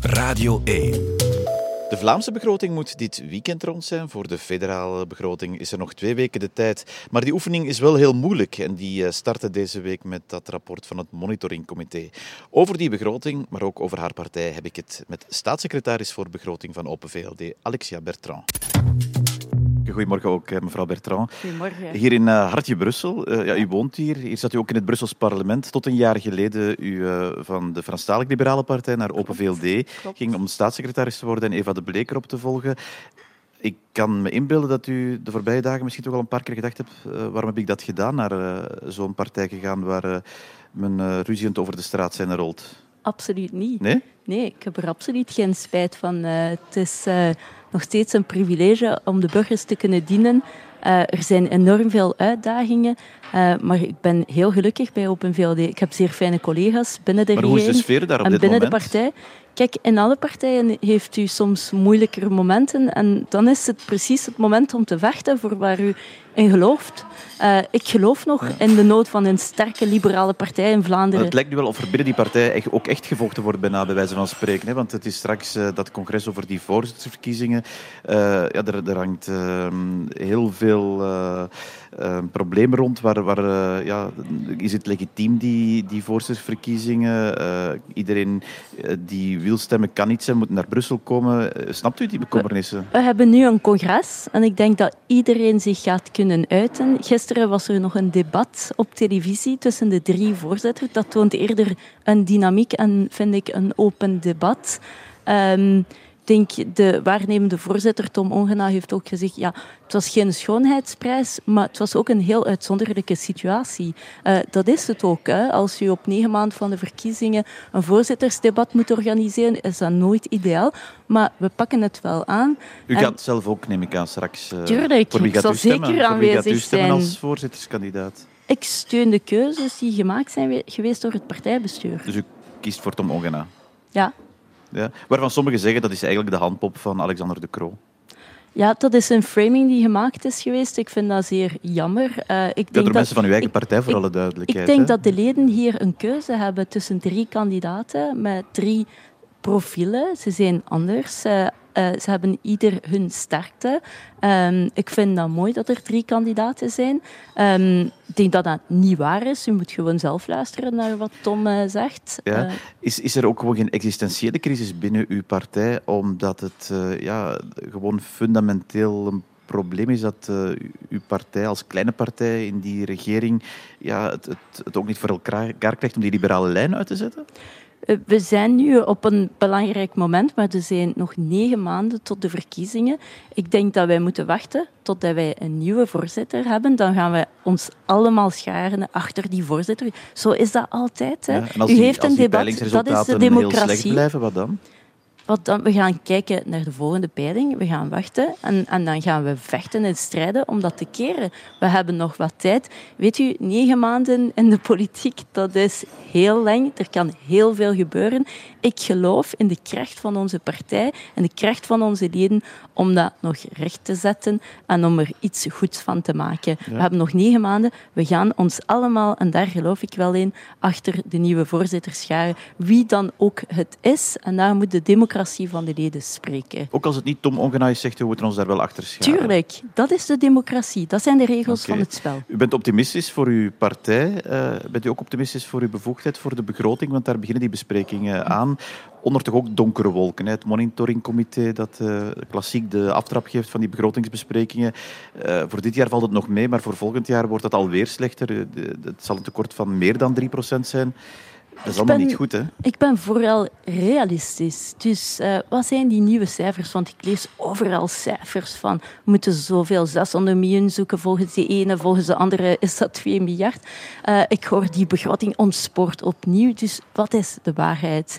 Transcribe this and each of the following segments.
Radio 1. De Vlaamse begroting moet dit weekend rond zijn. Voor de federale begroting is er nog twee weken de tijd. Maar die oefening is wel heel moeilijk en die eh, startte deze week met dat rapport van het monitoringcomité. Over die begroting, maar ook over haar partij, heb ik het met staatssecretaris voor begroting van Open VLD, Alexia Bertrand. Goedemorgen ook, eh, mevrouw Bertrand. Goedemorgen. Hier in uh, Hartje, Brussel. Uh, ja, u woont hier. Hier zat u ook in het Brussels parlement. Tot een jaar geleden u uh, van de Franstalig Liberale Partij naar Open VLD Klopt. ging om staatssecretaris te worden en Eva de Bleker op te volgen. Ik kan me inbeelden dat u de voorbije dagen misschien toch al een paar keer gedacht hebt waarom heb ik dat gedaan, naar zo'n partij gegaan waar men ruziend over de straat zijn rolt. Absoluut niet. Nee? Nee, ik heb er absoluut geen spijt van. het is nog steeds een privilege om de burgers te kunnen dienen. Uh, er zijn enorm veel uitdagingen, maar ik ben heel gelukkig bij Open VLD. Ik heb zeer fijne collega's binnen de maar regering hoe is de sfeer daar op en dit binnen moment? de partij. Kijk, in alle partijen heeft u soms moeilijkere momenten en dan is het precies het moment om te vechten voor waar u in gelooft. Uh, ik geloof nog in de nood van een sterke liberale partij in Vlaanderen. Het lijkt nu wel of er binnen die partij echt, ook echt gevochten wordt, bijna bij wijze van spreken. Hè? Want het is straks uh, dat congres over die voorzittersverkiezingen. Uh, ja, er, er hangt heel veel problemen rond. Waar, waar, ja, is het legitiem, die, die voorzittersverkiezingen? iedereen die wil stemmen kan niet zijn, moet naar Brussel komen. snapt u die bekommernissen? We, hebben nu een congres en ik denk dat iedereen zich gaat kunnen uiten. Gisteren was er nog een debat op televisie tussen de drie voorzitters. Dat toont eerder een dynamiek en vind ik een open debat. Um, denk de waarnemende voorzitter Tom Ongena heeft ook gezegd, ja, het was geen schoonheidsprijs, maar het was ook een heel uitzonderlijke situatie. Uh, dat is het ook. Hè. Als u op negen maanden van de verkiezingen een voorzittersdebat moet organiseren, is dat nooit ideaal. Maar we pakken het wel aan. U en... gaat zelf ook, neem ik aan, straks. Uh, Tuurlijk, voor wie ik gaat zal u stemmen? zeker voor wie gaat u aanwezig stemmen zijn. als voorzitterskandidaat? Ik steun de keuzes die gemaakt zijn geweest door het partijbestuur. Dus u kiest voor Tom Ongena? Ja. Ja, waarvan sommigen zeggen dat is eigenlijk de handpop van Alexander de Croo. Ja, dat is een framing die gemaakt is geweest. Ik vind dat zeer jammer. Uh, ik denk ja, door dat, mensen van uw eigen ik, partij, voor ik, alle duidelijkheid. Ik denk hè? dat de leden hier een keuze hebben tussen drie kandidaten met drie profielen. Ze zijn anders. Uh, uh, ze hebben ieder hun sterkte. Um, ik vind dat mooi dat er drie kandidaten zijn. Um, ik denk dat dat niet waar is. U moet gewoon zelf luisteren naar wat Tom uh, zegt. Ja. Uh, is, is er ook gewoon geen existentiële crisis binnen uw partij, omdat het ja, gewoon fundamenteel een probleem is dat uh, uw partij als kleine partij in die regering ja, het, het, het ook niet voor elkaar krijgt om die liberale lijn uit te zetten? We zijn nu op een belangrijk moment, maar er zijn nog negen maanden tot de verkiezingen. Ik denk dat wij moeten wachten totdat wij een nieuwe voorzitter hebben. Dan gaan we ons allemaal scharen achter die voorzitter. Zo is dat altijd. Hè. Ja, U die, heeft een debat, dat is de democratie. blijven, wat dan? Wat dan, we gaan kijken naar de volgende peiling, we gaan wachten en, en dan gaan we vechten en strijden om dat te keren. We hebben nog wat tijd. Weet u, negen maanden in de politiek, dat is heel lang. Er kan heel veel gebeuren. Ik geloof in de kracht van onze partij en de kracht van onze leden om dat nog recht te zetten en om er iets goeds van te maken. Ja. We hebben nog negen maanden. We gaan ons allemaal, en daar geloof ik wel in, achter de nieuwe voorzitter scharen. Wie dan ook het is. En daar moet de democratie van de leden spreken. Ook als het niet Tom Ongena is, zegt we moeten ons daar wel achter scharen. Tuurlijk, dat is de democratie. Dat zijn de regels okay. van het spel. U bent optimistisch voor uw partij. Uh, bent u ook optimistisch voor uw bevoegdheid voor de begroting? Want daar beginnen die besprekingen aan. Onder toch ook donkere wolken. Hè? Het monitoringcomité dat uh, klassiek de aftrap geeft van die begrotingsbesprekingen. Uh, voor dit jaar valt het nog mee, maar voor volgend jaar wordt het alweer slechter. Het zal een tekort van meer dan 3% zijn. Dat is allemaal ben, niet goed, hè? Ik ben vooral realistisch. Dus uh, wat zijn die nieuwe cijfers? Want ik lees overal cijfers van... we moeten zoveel 600 miljoen zoeken volgens de ene, volgens de andere is dat 2 miljard. Uh, ik hoor die begroting ontspoort opnieuw. Dus wat is de waarheid?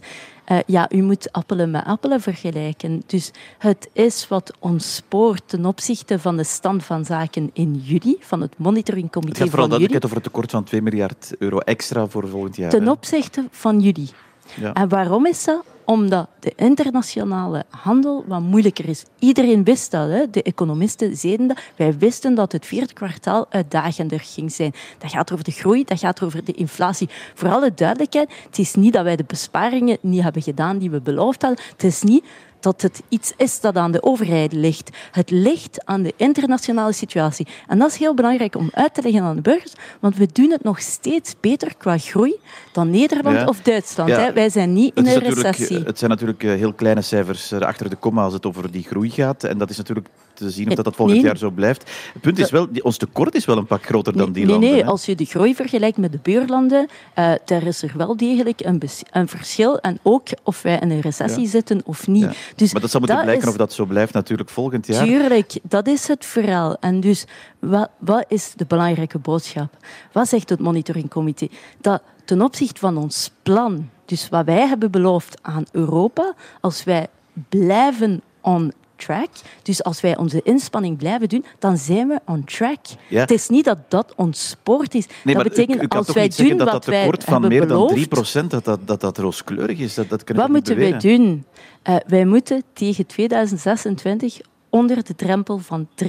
Uh, ja, u moet appelen met appelen vergelijken. Dus het is wat ons spoort ten opzichte van de stand van zaken in juli, van het monitoringcomité van. Het gaat vooral duidelijkheid over het tekort van 2 miljard euro extra voor volgend jaar. Ten opzichte van juli. Ja. En waarom is dat? Omdat de internationale handel wat moeilijker is. Iedereen wist dat, hè? de economisten zeiden dat. Wij wisten dat het vierde kwartaal uitdagender ging zijn. Dat gaat over de groei, dat gaat over de inflatie. Voor alle duidelijkheid, het is niet dat wij de besparingen niet hebben gedaan die we beloofd hadden. Het is niet dat het iets is dat aan de overheid ligt. Het ligt aan de internationale situatie. En dat is heel belangrijk om uit te leggen aan de burgers, want we doen het nog steeds beter qua groei dan Nederland of Duitsland. Ja. Wij zijn niet in een recessie. Het zijn natuurlijk eh, heel kleine cijfers eh, achter de komma als het over die groei gaat. En dat is natuurlijk te zien of dat, dat volgend jaar zo blijft. Het punt is wel, ons tekort is wel een pak groter dan die nee, landen. Nee, als je de groei vergelijkt met de buurlanden, uh, daar is er wel degelijk een, een, verschil. En ook of wij in een recessie zitten of niet. Dus maar dat zal moeten blijken of dat zo blijft natuurlijk volgend jaar. Tuurlijk, dat is het verhaal. En dus, wat, wat is de belangrijke boodschap? Wat zegt het monitoringcomité? Dat ten opzichte van ons plan, dus wat wij hebben beloofd aan Europa, als wij blijven on track. Dus als wij onze inspanning blijven doen, dan zijn we on track. Het is niet dat dat ons sport is. Nee, dat betekent u, als wij doen dat dat tekort van meer dan 3 dat dat, dat, dat rooskleurig is. Dat, dat wat moeten wij doen? Uh, wij moeten tegen 2026 onder de drempel van 3%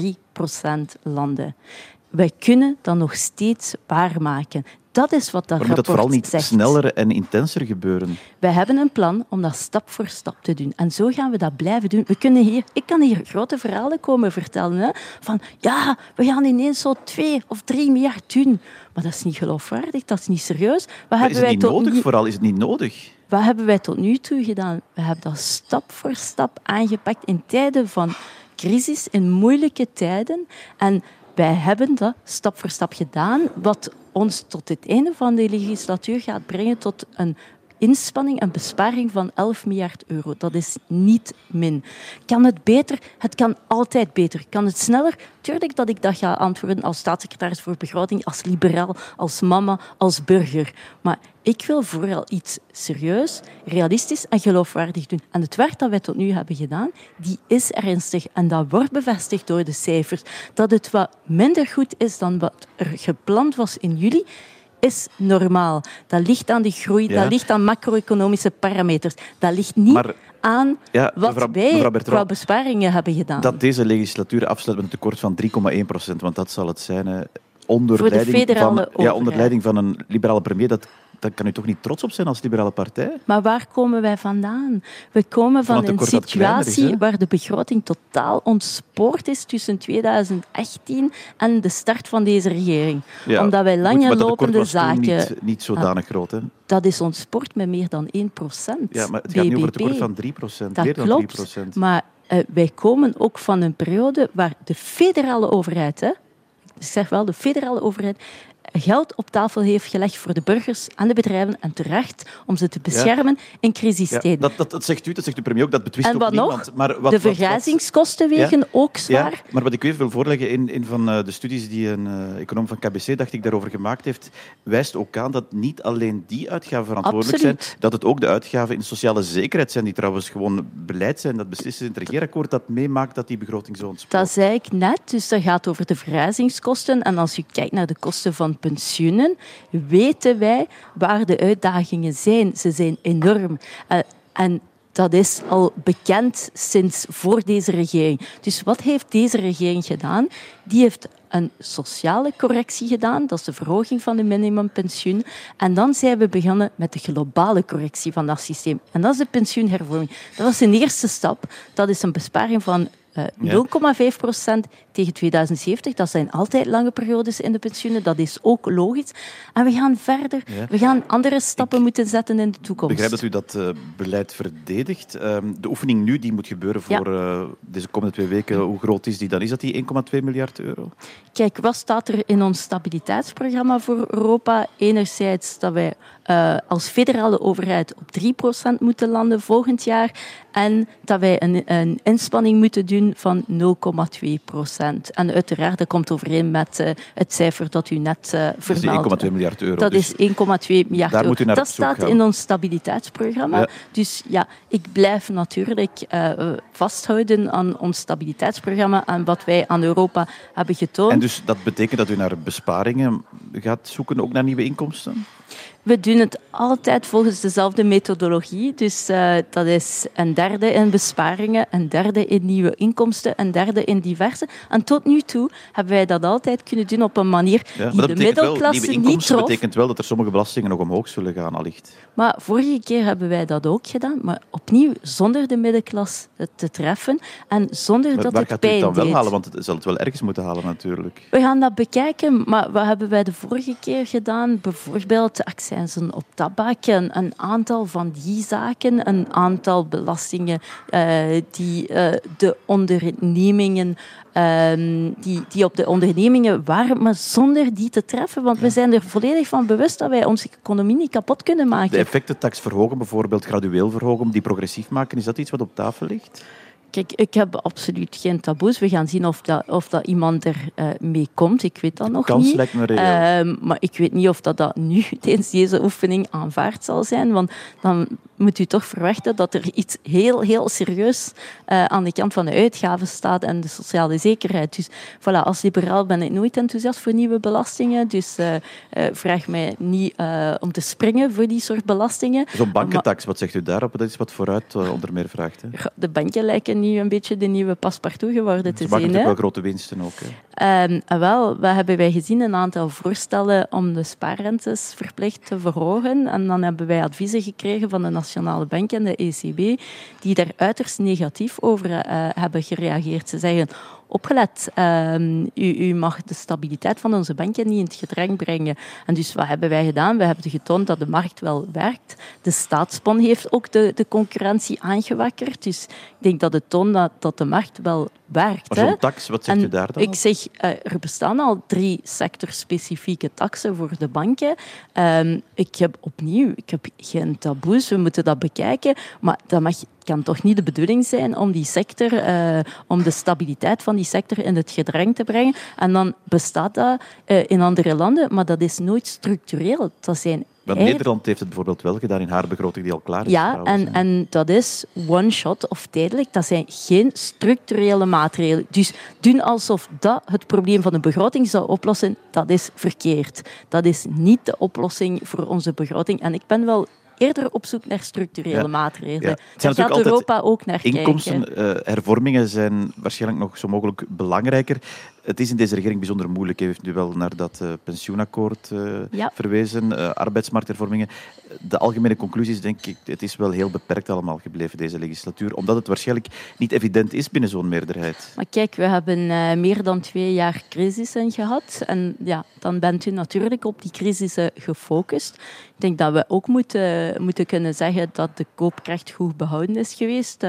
landen. Wij kunnen dat nog steeds waarmaken. Dat is wat dat maar moet dat vooral niet sneller en intenser gebeuren? Wij hebben een plan om dat stap voor stap te doen. En zo gaan we dat blijven doen. We kunnen hier, ik kan hier grote verhalen komen vertellen. Hè, van ja, we gaan ineens zo twee of drie miljard doen. Maar dat is niet geloofwaardig, dat is niet serieus. Wat hebben is het wij niet nodig? Nu... Vooral is het niet nodig. Wat hebben wij tot nu toe gedaan? We hebben dat stap voor stap aangepakt in tijden van crisis, in moeilijke tijden. En wij hebben dat stap voor stap gedaan, wat ons tot het einde van de legislatuur gaat brengen tot een inspanning, een besparing van 11 miljard euro. Dat is niet min. Kan het beter? Het kan altijd beter. Kan het sneller? Tuurlijk dat ik dat ga antwoorden als staatssecretaris voor begroting, als liberaal, als mama, als burger. Maar ik wil vooral iets serieus, realistisch en geloofwaardig doen. En het werk dat wij tot nu hebben gedaan, die is ernstig. En dat wordt bevestigd door de cijfers. Dat het wat minder goed is dan wat er gepland was in juli, is normaal. Dat ligt aan de groei, dat ligt aan macro-economische parameters. Dat ligt niet aan wat wij qua besparingen hebben gedaan. Dat deze legislatuur afsluit met een tekort van 3,1 procent, want dat zal het zijn. Onder, leiding van, ja, onder leiding van een liberale premier, dat dan kan u toch niet trots op zijn als liberale partij? Maar waar komen wij vandaan? We komen van een situatie waar de begroting totaal ontspoord is tussen 2018 en de start van deze regering. Omdat wij lange lopende zaken... Niet, niet zodanig groot, hè? Dat is ontspoord met meer dan 1 procent. Ja, maar het gaat nu over een tekort van 3 procent. Dat meer dan klopt, 3 procent. Maar uh, wij komen ook van een periode waar de federale overheid... Hè, ik zeg wel, de federale overheid geld op tafel heeft gelegd voor de burgers en de bedrijven en terecht om ze te beschermen in crisistijden. Ja, dat, dat, zegt u, dat zegt de premier ook, dat betwist en ook niemand. Nog? Maar wat, de vergrijzingskosten wegen ook zwaar. Ja, maar wat ik u wil voorleggen, in een van eh, de studies die een uh, econoom van KBC, dacht ik, daarover gemaakt heeft, wijst ook aan dat niet alleen die uitgaven verantwoordelijk Absoluut. zijn, dat het ook de uitgaven in sociale zekerheid zijn, die trouwens gewoon beleid zijn, dat beslissen in het regeerakkoord, dat meemaakt dat die begroting zo ontspoort. Dat zei ik net, dus dat gaat over de vergrijzingskosten. En als je kijkt naar de kosten van pensioenen, weten wij waar de uitdagingen zijn. Ze zijn enorm. Uh, en dat is al bekend sinds voor deze regering. Dus wat heeft deze regering gedaan? Die heeft een sociale correctie gedaan, dat is de verhoging van de minimumpensioen. En dan zijn we begonnen met de globale correctie van dat systeem. En dat is de pensioenhervorming. Dat was een eerste stap. Dat is een besparing van uh, 0,5 procent tegen 2070. Dat zijn altijd lange periodes in de pensioenen. Dat is ook logisch. En we gaan verder. Ja. We gaan andere stappen ik moeten zetten in de toekomst. Ik begrijp dat u dat uh, beleid verdedigt. Uh, de oefening nu die moet gebeuren voor ja. uh, deze komende twee weken, hoe groot is die dan? Is dat die 1,2 miljard euro? Kijk, wat staat er in ons stabiliteitsprogramma voor Europa? Enerzijds dat wij als federale overheid op 3% moeten landen volgend jaar. En dat wij een, een inspanning moeten doen van 0,2 procent. En uiteraard, dat komt overeen met uh, het cijfer dat u net uh, vermeldde. Dat is 1,2 miljard euro. Dat dus is 1,2 miljard daar euro. Moet u naar dat staat gaan. in ons stabiliteitsprogramma. Ja. Dus ja, ik blijf natuurlijk uh, vasthouden aan ons stabiliteitsprogramma en wat wij aan Europa hebben getoond. En dus dat betekent dat u naar besparingen gaat zoeken ook naar nieuwe inkomsten? We doen het altijd volgens dezelfde methodologie. Dus uh, dat is een derde in besparingen, een derde in nieuwe inkomsten, een derde in diverse. En tot nu toe hebben wij dat altijd kunnen doen op een manier ja, die de middelklasse wel, niet trof. Dat betekent wel dat er sommige belastingen nog omhoog zullen gaan, allicht. Maar vorige keer hebben wij dat ook gedaan, maar opnieuw zonder de middenklasse te treffen en zonder maar dat waar het gaat pijn u het dan wel halen? Want het zal het wel ergens moeten halen, natuurlijk. We gaan dat bekijken, maar wat hebben wij de vorige keer gedaan? Bijvoorbeeld accijnzen op tabak, een, een aantal van die zaken, een aantal belastingen uh, die uh, de ondernemingen Um, die, die op de ondernemingen waren, maar zonder die te treffen. Want we zijn er volledig van bewust dat wij onze economie niet kapot kunnen maken. De effectentax verhogen, bijvoorbeeld gradueel verhogen, die progressief maken, is dat iets wat op tafel ligt? Kijk, ik heb absoluut geen taboes. We gaan zien of dat, of dat iemand er uh, mee komt. Ik weet dat de nog kans niet. lijkt me reëel. Uh, maar ik weet niet of dat, dat nu tijdens deze oefening aanvaard zal zijn. Want dan moet u toch verwachten dat er iets heel, heel serieus uh, aan de kant van de uitgaven staat en de sociale zekerheid. Dus voilà, als liberaal ben ik nooit enthousiast voor nieuwe belastingen. Dus uh, uh, vraag mij niet om te springen voor die soort belastingen. Zo'n bankentax, wat zegt u daarop? Dat is wat vooruit onder meer vraagt. Hè? De banken lijken een beetje de nieuwe paspartout geworden te Ze zijn. maken hè? wel grote winsten ook. Hè? Um, wel, wat hebben wij gezien? Een aantal voorstellen om de spaarrentes verplicht te verhogen. En dan hebben wij adviezen gekregen van de Nationale Bank en de ECB, die daar uiterst negatief over uh, hebben gereageerd. Ze zeggen, opgelet, um, u, u, mag de stabiliteit van onze banken niet in het gedrang brengen. En dus wat hebben wij gedaan? We hebben getoond dat de markt wel werkt. De staatsbon heeft ook de, de concurrentie aangewakkerd. Dus ik denk dat het toont dat, dat de markt wel werkt. Maar zo'n tax, wat zegt en u daar dan? Ik zeg, uh, er bestaan al drie sectorspecifieke taxen voor de banken. Um, ik heb opnieuw, ik heb geen taboes, we moeten dat bekijken. Maar dat mag kan toch niet de bedoeling zijn om die sector, uh, om de stabiliteit van die sector in het gedrang te brengen. En dan bestaat dat uh, in andere landen, maar dat is nooit structureel. Dat zijn want Nederland heeft het bijvoorbeeld wel gedaan in haar begroting die al klaar is. Ja, trouwens, en, en dat is one shot of tijdelijk. Dat zijn geen structurele maatregelen. Dus doen alsof dat het probleem van de begroting zou oplossen, dat is verkeerd. Dat is niet de oplossing voor onze begroting. En ik ben wel eerder op zoek naar structurele Ja. maatregelen. Ja. Daar gaat Europa ook naar kijken. Inkomsten, eh, hervormingen zijn waarschijnlijk nog zo mogelijk belangrijker. Het is in deze regering bijzonder moeilijk. U heeft nu wel naar dat eh, pensioenakkoord eh, Ja. verwezen, eh, arbeidsmarkthervormingen. De algemene conclusie is denk ik, het is wel heel beperkt allemaal gebleven deze legislatuur, omdat het waarschijnlijk niet evident is binnen zo'n meerderheid. Maar kijk, we hebben meer dan twee jaar crisissen gehad. En ja, dan bent u natuurlijk op die crisissen gefocust. Ik denk dat we ook moeten, moeten kunnen zeggen dat de koopkracht goed behouden is geweest.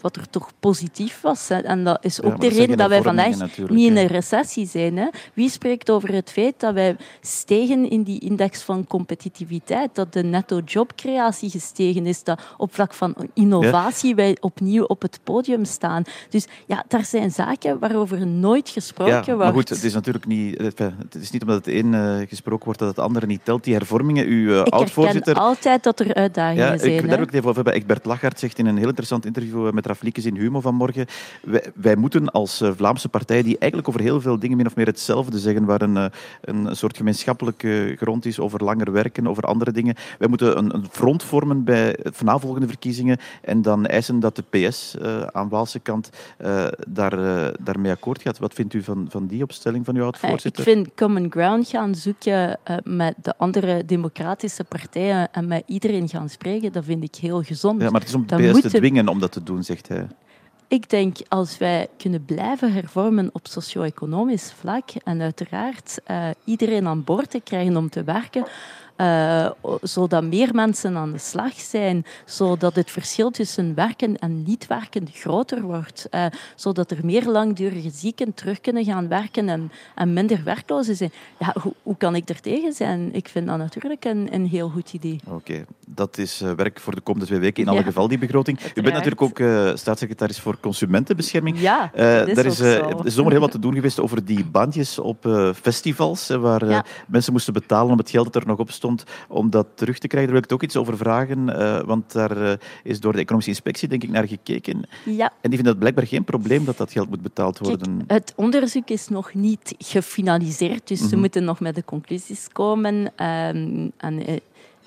wat er toch positief was. Hè. En dat is ook de reden dat wij vandaag natuurlijk, niet in een recessie zijn. Hè. Wie spreekt over het feit dat wij stegen in die index van competitiviteit? Dat de netto jobcreatie gestegen is? Dat op vlak van innovatie wij opnieuw op het podium staan? Dus ja, daar zijn zaken waarover nooit gesproken Ja, wordt. maar goed, het is natuurlijk niet, enfin, het is niet omdat het een eh, gesproken wordt dat het andere niet telt. Die hervormingen, uw uh, Ik herken oud-voorzitter... altijd dat er uitdagingen Ja, zijn. ik, daar wil ik het even over hebben. Egbert Lachaert zegt in een heel interessant interview eh, met Raflikes in Humo vanmorgen wij, wij moeten als eh, Vlaamse partij, die eigenlijk over heel veel dingen min of meer hetzelfde zeggen, waar een, eh, een soort gemeenschappelijke grond is over langer werken, over andere dingen, wij moeten een, een front vormen bij de navolgende verkiezingen en dan eisen dat de PS eh, aan Waalse kant eh, daar, daarmee akkoord gaat. Wat vindt u van, van die opstelling van uw Eh, Ik oud-voorzitter? vind common ground gaan zoeken met de andere democratische partijen en met iedereen gaan spreken, dat vind ik heel gezond. Ja, maar het is om de PS te moeten- dwingen om dat te doen, zegt hij. Ik denk als wij kunnen blijven hervormen op socio-economisch vlak en uiteraard eh, iedereen aan boord te krijgen om te werken, eh, zodat meer mensen aan de slag zijn, zodat het verschil tussen werken en niet werken groter wordt, eh, zodat er meer langdurige zieken terug kunnen gaan werken en, en minder werklozen zijn. Ja, hoe, hoe kan ik er tegen zijn? Ik vind dat natuurlijk een, een heel goed idee. Oké, dat is eh, werk voor de komende twee weken. In alle Ja, geval, die begroting. U bent natuurlijk ook staatssecretaris voor Consumentenbescherming. Ja, dat is daar is er is zomaar heel wat te doen geweest over die bandjes op festivals, waar Ja. mensen moesten betalen om het geld dat er nog op stond stond, om dat terug te krijgen. Daar wil ik toch iets over vragen, want daar is door de economische inspectie denk ik naar gekeken. Ja. En die vinden dat blijkbaar geen probleem dat dat geld moet betaald worden. het onderzoek is nog niet gefinaliseerd, dus mm ze moeten nog met de conclusies komen. Ehm, en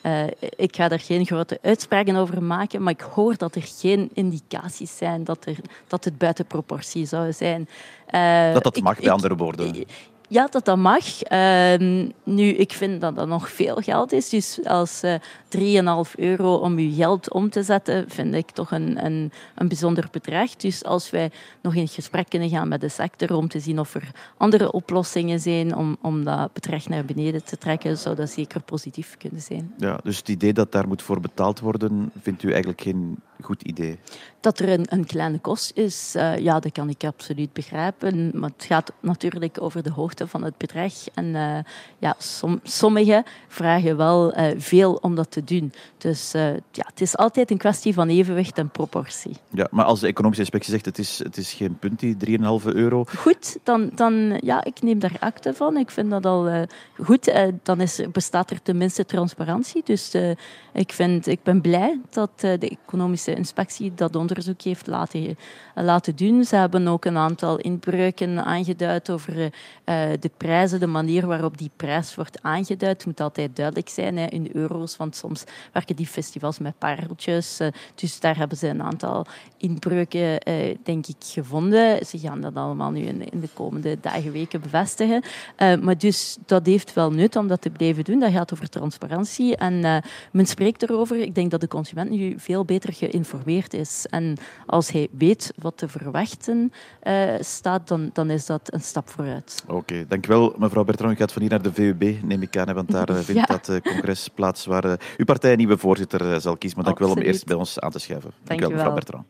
uh, ik ga daar geen grote uitspraken over maken, maar ik hoor dat er geen indicaties zijn dat, er, dat het buiten proportie zou zijn. Uh, dat dat mag, bij andere woorden. Ja, dat dat mag. Ehm, nu, ik vind dat dat nog veel geld is. Dus als uh, eh, 3,5 euro om je geld om te zetten, vind ik toch een, een, een bijzonder bedrag. Dus als wij nog in gesprek kunnen gaan met de sector om te zien of er andere oplossingen zijn om, om dat bedrag naar beneden te trekken, zou dat zeker positief kunnen zijn. Ja, dus het idee dat daar moet voor betaald worden, vindt u eigenlijk geen goed idee? Dat er een, een kleine kost is, uh, ja, dat kan ik absoluut begrijpen. Maar het gaat natuurlijk over de hoogte van het bedrag. En uh, ja, som, sommigen vragen wel uh, veel om dat te doen. Dus ja, het is altijd een kwestie van evenwicht en proportie. Ja, maar als de economische inspectie zegt het is, het is geen punt, die 3,5 euro. Goed, dan, dan ja, ik neem daar akte van. Ik vind dat al goed. dan is, bestaat er tenminste transparantie. Dus ik, vind, ik ben blij dat de economische inspectie dat onderzoek heeft laten, laten doen. Ze hebben ook een aantal inbreuken aangeduid over uh, de prijzen, de manier waarop die prijs wordt aangeduid. Het moet altijd duidelijk zijn hè, in euro's, want soms werken die festivals met pareltjes. Uh, dus daar hebben ze een aantal inbreuken, denk ik, gevonden. Ze gaan dat allemaal nu in, in de komende dagen, weken bevestigen. maar dus dat heeft wel nut om dat te blijven doen. Dat gaat over transparantie en men spreekt erover. Ik denk dat de consument nu veel beter geïnformeerd is. En als hij weet wat te verwachten uh, staat, dan, dan is dat een stap vooruit. Oké, okay, dankjewel mevrouw Bertrand. U gaat van hier naar de VUB, neem ik aan, want daar uh, vindt ja. dat uh, congres plaats waar uw partij een nieuwe voorzitter zal kiezen. Maar dank u wel om eerst bij ons aan te schuiven. Dank, dank u wel, mevrouw Bertrand.